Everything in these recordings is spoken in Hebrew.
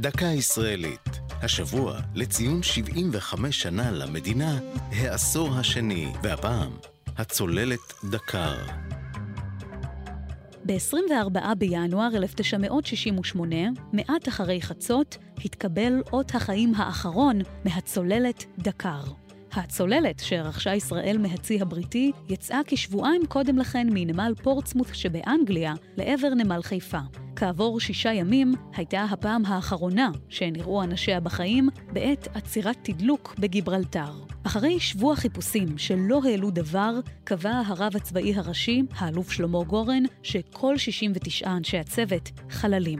דקה ישראלית. השבוע, לציון 75 שנה למדינה, העשור השני, והפעם, הצוללת דקר. ב-24 בינואר 1968, מעט אחרי חצות, התקבל אות החיים האחרון מהצוללת דקר. הצוללת שרכשה ישראל מהצי הבריטי יצאה כשבועיים קודם לכן מנמל פורטסמות' שבאנגליה לעבר נמל חיפה. כעבור שישה ימים הייתה הפעם האחרונה שנראו אנשיה בחיים בעת עצירת תדלוק בגיברלטר. אחרי שבוע חיפושים שלא העלו דבר, קבע הרב הצבאי הראשי, האלוף שלמה גורן, שכל 69 אנשי הצוות חללים.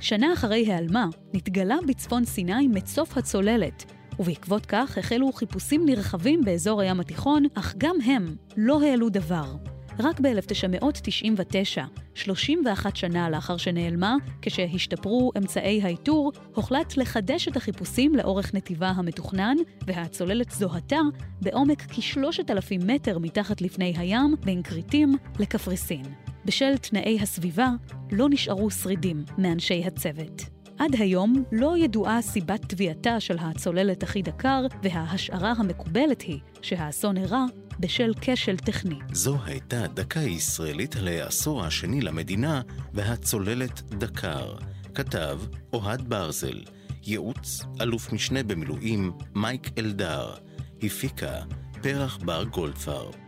שנה אחרי היעלמה, נתגלה בצפון סיני מצוף הצוללת, ובעקבות כך החלו חיפושים נרחבים באזור הים התיכון, אך גם הם לא העלו דבר. רק ב-1999, 31 שנה לאחר שנעלמה, כשהשתפרו אמצעי האיתור, הוחלט לחדש את החיפושים לאורך נתיבה המתוכנן, והצוללת זוהתה בעומק כ-3,000 מטר מתחת לפני הים, בין כריתים לקפריסין. בשל תנאי הסביבה, לא נשארו שרידים מאנשי הצוות. עד היום לא ידועה סיבת טביעתה של הצוללת הכי דקר, וההשערה המקובלת היא שהאסון אירע בשל כשל טכני. זו הייתה דקה ישראלית על העשור השני למדינה והצוללת דקר. כתב אוהד ברזל, ייעוץ אלוף משנה במילואים מייק אלדר, הפיקה פרח בר גולדפרב.